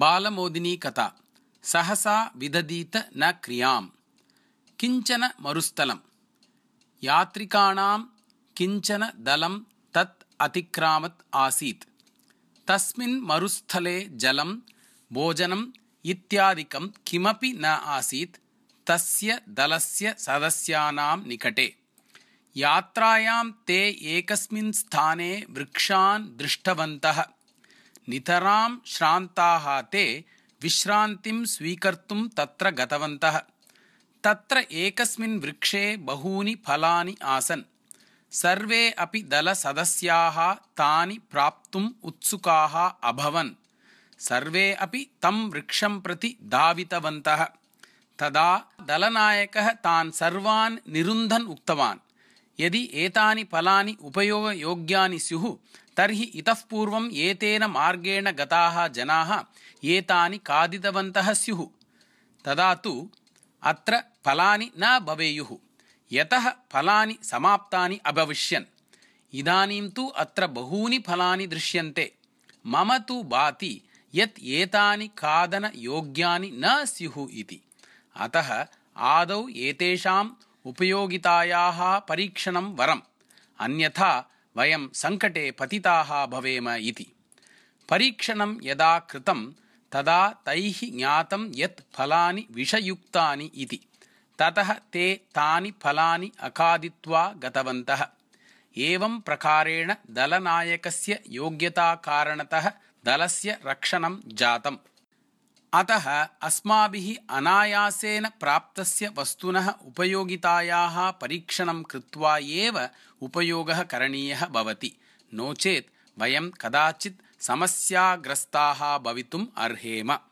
बालमोदिनी कथा सहसा विदधीत न क्रियाम् किञ्चन मरुस्थलं यात्रिकाणां किञ्चन दलं तत् अतिक्रामत् आसीत् तस्मिन् मरुस्थले जलं भोजनम् इत्यादिकं किमपि न आसीत् तस्य दलस्य सदस्यानां निकटे यात्रायां ते एकस्मिन् स्थाने वृक्षान् दृष्टवन्तः नितरां श्रान्ताः ते विश्रान्तिं स्वीकर्तुं तत्र गतवन्तः। तत्र एकस्मिन् वृक्षे बहूनि फलानि आसन्। सर्वे अपि दलसदस्याः तानि प्राप्तुम् उत्सुकाः अभवन्। सर्वे अपि तं वृक्षं प्रति धावितवन्तः तदा दलनायकः तान् सर्वान् निरुन्धन् उक्तवान्। यदि एतानि फलानि उपयोगयोग्यानि स्युः तर्हि इतः पूर्वम् एतेन मार्गेण गताः जनाः एतानि खादितवन्तः स्युः। तदा तु अत्र फलानि न भवेयुः। यतः फलानि समाप्तानि अभविष्यन्। इदानीं तु अत्र बहूनि फलानि दृश्यन्ते। मम तु भाति यत् एतानि खादनयोग्यानि न स्युः इति। अतः आदौ एतेषाम् उपयोगितायाः परीक्षणं वरम्। अन्यथा वयं सङ्कटे पतिताः भवेम इति। परीक्षणं यदा कृतं तदा तैः ज्ञातं यत् फलानि विषयुक्तानि इति। ततः ते तानि फलानि अखादित्वा गतवन्तः। एवं प्रकारेण दलनायकस्य योग्यताकारणतः दलस्य रक्षणं जातम् अतः अस्माभिः अनायासेन प्राप्तस्य वस्तुनः उपयोगितायाः परीक्षणं कृत्वा एव उपयोगः करणीयः भवति। नो चेत् वयं कदाचित् समस्याग्रस्ताः भवितुम् अर्हेम